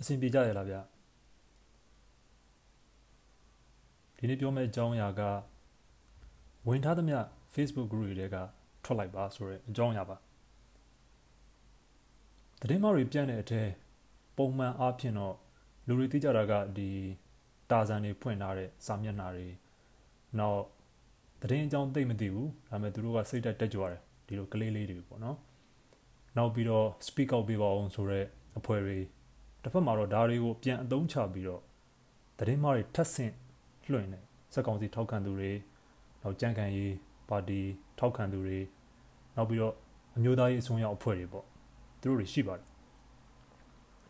အဆင်ပြေကြရလားဗျဒီနေ့ပြောမယ့်အကြောင်းအရာကဝင်ထားသမျှ Facebook group တွေကထွက်လိုက်ပါဆိုတဲ့အကြောင်းအရာပါသတင်းမတွေပြန့်တဲ့အထက်ပုံမှန်အားဖြင့်တော့လူတွေသိကြတာကဒီတာဇန်တွေဖွင့်ထားတဲ့စာမျက်နှာတွေနောက်သတင်းအကြောင်းသိမသိဘူးဒါပေမဲ့သူတို့ကစိတ်တက်တက်ကြွတယ်ဒီလိုကလေးလေးတွေပေါ့နော်နောက်ပြီးတော့ speak out ပေးပါအောင်ဆိုတော့အဖွဲ့တွေ တစ်ဖက်မှာတော့ဒါတွေကိုပြန်အသုံးချပြီးတော့သတင်းမှားတွေထပ်ဆင့်လွှင့်နေစက်ကောင်စီထောက်ခံသူတွေနောက်ကြံ့ခံရေးပါတီထောက်ခံသူတွေနောက်ပြီးတော့အမျိုးသားရေးအစွန်းရောက်အဖွဲ့တွေပေါ့သူတို့တွေရှိပါတယ်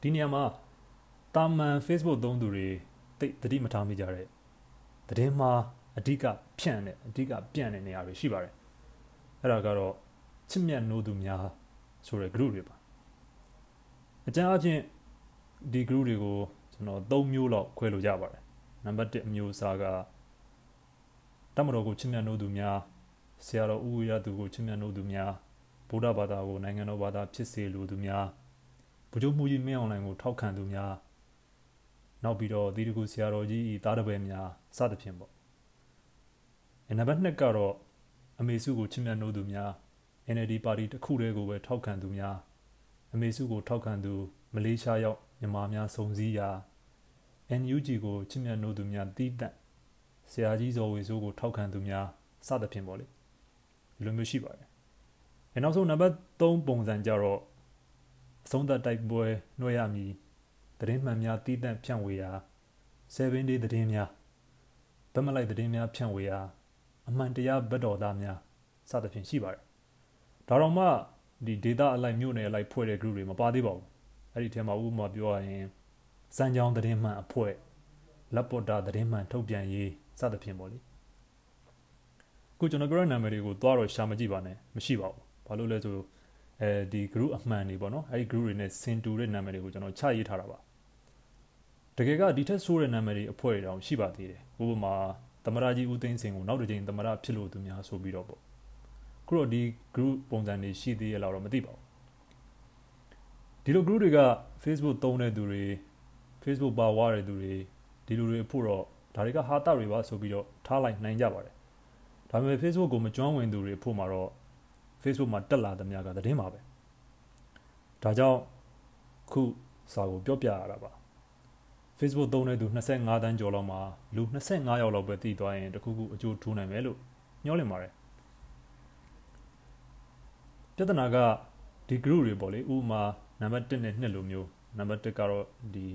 ဒီနေရာမှာတာမန် Facebook သုံးသူတွေတိတ်တတိမထားမိကြတဲ့သတင်းမှားအဓိကဖြန့်တဲ့အဓိကပြန့်တဲ့နေရာတွေရှိပါတယ်အဲ့ဒါကတော့ချစ်မြတ်နိုးသူများဆိုတဲ့ group တွေပါအကြမ်းအဖြစ် ဒီ group တွေကိုကျွန်တော်၃မျိုးလောက်ခွဲလို့ရပါတယ်နံပါတ်1အမျိုးအစားကတမတော်ကိုချစ်မြတ်နိုးသူများဆရာတော်ဦးဝိရသူကိုချစ်မြတ်နိုးသူများဗုဒ္ဓဘာသာကိုနိုင်ငံတော်ဘာသာဖြစ်စေလိုသူများဗုဒ္ဓမူကြီးမင်းအွန်လိုင်းကိုထောက်ခံသူများနောက်ပြီးတော့ဒီတကူဆရာတော်ကြီးတားတပည့်များစသဖြင့်ပေါ့နံပါတ်2ကတော့အမေစုကိုချစ်မြတ်နိုးသူများ NLD ပါတီတစ်ခုတည်းကိုပဲထောက်ခံသူများအမေစုကိုထောက်ခံသူမလေးရှားရောက် မြန်မာများစုံစည်းရာ NUG ကိုချစ်မြတ်နိုးသူများတီးတန့်ဆရာကြီးဇော်ဝေဆိုးကိုထောက်ခံသူများစသဖြင့်ပေါ့လေဒီလိုမျိုးရှိပါတယ်။အဲနောက်ဆုံးနံပါတ်3ပုံစံကြတော့အဆုံးသတ်တိုက်ပွဲနှွှဲရမည်သတင်းမှန်များတီးတန့်ဖြန့်ဝေရာ7 day သတင်းများဗတ်မလိုက်သတင်းများဖြန့်ဝေရာအမှန်တရားဘက်တော်သားများစသဖြင့်ရှိပါတယ်။ဒါတော့မှဒီ data အလိုက်မြို့နယ်အလိုက်ဖွဲ့တဲ့ group တွေမပါသေးပါဘူး။ အဲ့ဒီထဲမှာဥပမာပြောရရင်စံကြောင်းသတင်းမှန်အဖွဲ့လက်ပေါ်တာသတင်းမှန်ထုတ်ပြန်ရေးစသဖြင့်ပေါ့လေ။ခုကျွန်တော်ပြောတဲ့နာမည်တွေကိုသွားတော့ရှာမကြည့်ပါနဲ့မရှိပါဘူး။ဘာလို့လဲဆိုအဲဒီ group အမှန်တွေပေါ့နော်။အဲဒီ group တွေနဲ့စင်တူတဲ့နာမည်တွေကိုကျွန်တော်ချရေးထားတာပါ။တကယ်ကဒီထက်ဆိုးတဲ့နာမည်တွေအဖွဲ့တွေတောင်ရှိပါသေးတယ်။ဥပမာသမရကြီးဦးသိန်းစင်ကိုနောက်တစ်ချိန်သမရဖြစ်လို့သူများဆိုပြီးတော့ပေါ့ခုတော့ဒီ group ပုံစံတွေရှိသေးရလားတော့မသိပါဘူး ဒီလို group တွေက Facebook သုံးတဲ့သူတွေ Facebook ပါဝါတဲ့သူတွေဒီလူတွေဖို့တော့ဒါတွေကဟာတာတွေပါဆိုပြီးတော့ထားလိုက်နိုင်ကြပါတယ်ဒါပေမဲ့ Facebook ကိုမကျွမ်းဝင်သူတွေဖို့မှာတော့ Facebook မှာတက်လာသမျှကသတင်းပါပဲဒါကြောင့်ခုစာကိုပြောပြရတာပါ Facebook သုံးတဲ့သူ25တန်းကျော်လောက်မှာလူ25ယောက်လောက်ပဲတည်သွားရင်တခုခုအကျိုးထူးနိုင်မယ်လို့ညှောလင့်ပါတယ်ပြဿနာကဒီ group တွေပေါ့လေဥပမာ နံပါတ်1နဲ့2လိုမျိုးနံပါတ်1ကတော့ဒီ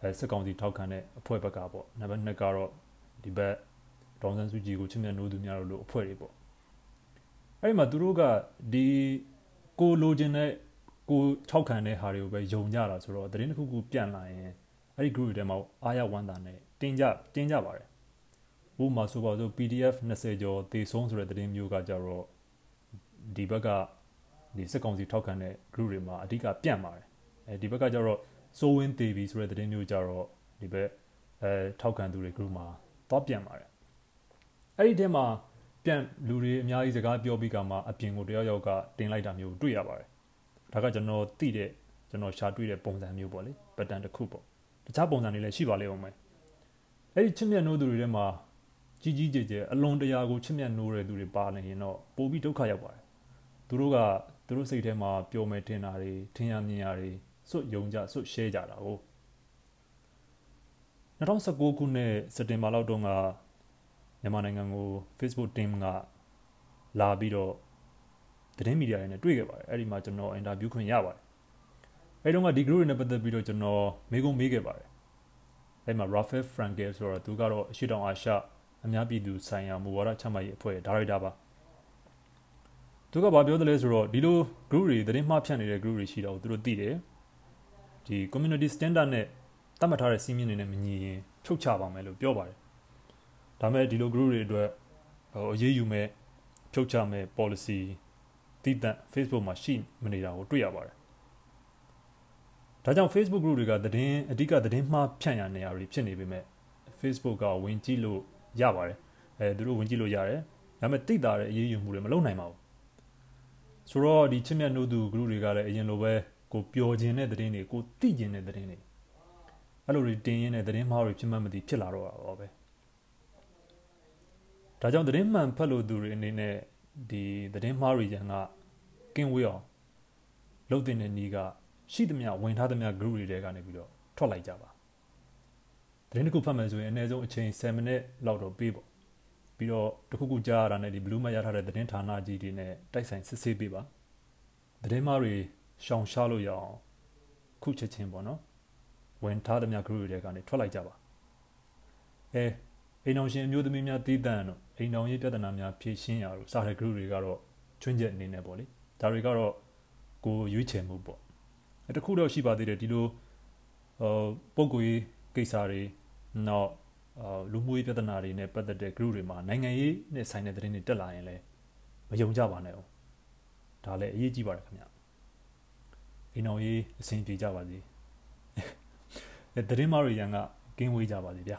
အဲစက်ကောင်စီထောက်ခံတဲ့အဖွဲ့ဘက်ကပေါ့နံပါတ်2ကတော့ဒီဘက်ဒေါန်ဆန်းစုကြည်ကိုချစ်မြတ်နိုးသူများတို့လိုအဖွဲ့တွေပေါ့အဲ့ဒီမှာသူတို့ကဒီကိုလိုချင်တဲ့ကိုထောက်ခံတဲ့ဟာတွေကိုပဲယုံကြတာဆိုတော့သတင်းတစ်ခုခုပြန့်လာရင်အဲ့ဒီ group တွေထဲမှာအားရဝမ်းသာနဲ့တင်းကြတင်းကြပါတယ်ဥပမာဆိုပါစို့ PDF 20ကျော်တေဆုံးဆိုတဲ့သတင်းမျိုးကကြတော့ဒီဘက်က ဒီစစ်ကောင်စီထောက်ခံတဲ့ group တွေမှာအဓိကပြန့်ပါတယ်အဲဒီဘက်ကကြတော့စိုးဝင်းတေပြီဆိုတဲ့သတင်းမျိုးကြတော့ဒီဘက်အဲထောက်ခံသူတွေ group မှာတော့ပြန့်ပါတယ်အဲ့ဒီထဲမှာပြန့်လူတွေအများကြီးစကားပြောပြီးကမှအပြင်ကိုတယောက်ယောက်ကတင်လိုက်တာမျိုးတွေ့ရပါတယ်ဒါကကျွန်တော်သိတဲ့ကျွန်တော်ရှာတွေ့တဲ့ပုံစံမျိုးပေါ့လေပတန်တစ်ခုပေါ့တခြားပုံစံတွေလည်းရှိပါလိမ့်အောင်မယ်အဲ့ဒီချစ်မြတ်နိုးသူတွေထဲမှာကြီးကြီးကျယ်ကျယ်အလွန်တရာကိုချစ်မြတ်နိုးတဲ့သူတွေပါနေရင်တော့ပိုပြီးဒုက္ခရောက်ပါတယ်သူတို့က သူတို့စိတ်ထဲမှာပျော်မယ်ထင်တာတွေထင်ရမြင်ရတွေစွတ်ယုံကြစွတ်ရှဲကြတာကို2019ခုနှစ်စက်တင်ဘာလောက်တုန်းကမြန်မာနိုင်ငံကို Facebook team ကလာပြီးတော့သတင်းမီဒီယာတွေနဲ့တွေ့ခဲ့ပါတယ်အဲ့ဒီမှာကျွန်တော်အင်တာဗျူးခွင့်ရပါတယ်အဲ့တုန်းကဒီ group တွေနဲ့ပတ်သက်ပြီးတော့ကျွန်တော်မေးခွန်းမေးခဲ့ပါတယ်အဲ့မှာ Rafael Frankel ဆိုတော့သူကတော့အရှိတောင်အာရှအများပြည်သူဆိုင်ရာမူဝါဒချမှတ်ရေးအဖွဲ့ဒါရိုက်တာပါ သူကဘာပြောတယ်လဲဆိုတော့ဒီလို group တွေသတင်းမှားဖြန့်နေတဲ့ group တွေရှိတော့သူတို့သိတယ်ဒီ community standard နဲ့သတ်မှတ်ထားတဲ့စီးမြင့်တွေနဲ့မညီရင်ဖြုတ်ချပါမယ်လို့ပြောပါတယ်ဒါမဲ့ဒီလို group တွေအတွက်ဟိုအရေးယူမဲ့ဖြုတ်ချမဲ့ policy တည်တံ့ Facebook မှာရှိမနေတာကိုတွေ့ရပါတယ်ဒါကြောင့် Facebook group တွေကသတင်းအဓိကသတင်းမှားဖြန့်ရနေရတွေဖြစ်နေပေမဲ့ Facebook ကဝင်ကြည့်လို့ရပါတယ်အဲသူတို့ဝင်ကြည့်လို့ရတယ်ဒါပေမဲ့တိတ်တာတဲ့အရေးယူမှုတွေမလုပ်နိုင်ပါဘူး ဆိုတော့ဒီချစ်မြတ်နိုးသူ group တွေကလည်းအရင်လိုပဲကိုပျော်ခြင်းတဲ့သတင်းတွေကိုသိခြင်းတဲ့သတင်းတွေအဲ့လိုတွေတင်ရင်းနဲ့သတင်းမှားတွေဖြစ်မှမသိဖြစ်လာတော့တာပါပဲဒါကြောင့်သတင်းမှန်ဖတ်လို့သူတွေအနေနဲ့ဒီသတင်းမှားတွေရန်ကကင်းဝေးအောင်လုပ်တဲ့နေကရှိသမျှဝင်ထားသမျှ group တွေထဲကနေပြီးတော့ထွက်လိုက်ကြပါသတင်းတစ်ခုဖတ်မယ်ဆိုရင်အနည်းဆုံးအချိန်7မိနစ်လောက်တော့ပေးပေါ့ ပြီးတော့တခုခုကြားရတာနဲ့ဒီ blue မရထားတဲ့သတင်းဌာနကြီးတွေနဲ့တိုက်ဆိုင်စစ်ဆေးပေးပါသတင်းမှားတွေရှောင်ရှားလို့ရအောင်ခုချက်ချင်းပေါ့နော်ဝင်ထားသမျှ group တွေကနေထွက်လိုက်ကြပါအဲအိမ်အောင်ရှင်အမျိုးသမီးများတည်တံ့တော့အိမ်အောင်ရေးပြဿနာများဖြေရှင်းရလို့စားတဲ့ group တွေကတော့ချွင်းချက်အနေနဲ့ပေါ့လေဒါတွေကတော့ကိုရွေးချယ်မှုပေါ့အဲတခုတော့ရှိပါသေးတယ်ဒီလိုဟိုပုံကိုရေးကိစ္စတွေနောက်အာ လူမှုရေးပြဿနာတွေနဲ့ပတ်သက်တဲ့ group တွေမှာနိုင်ငံရေးနဲ့ဆိုင်တဲ့သတင်းတွေတက်လာရင်လည်းမယုံကြပါနဲ့အောင်ဒါလည်းအရေးကြီးပါတယ်ခင်ဗျအိမ်အောင်ရေးအဆင်ပြေကြပါစေအဲသတင်းမားတွေရန်ကကင်းဝေးကြပါစေဗျာ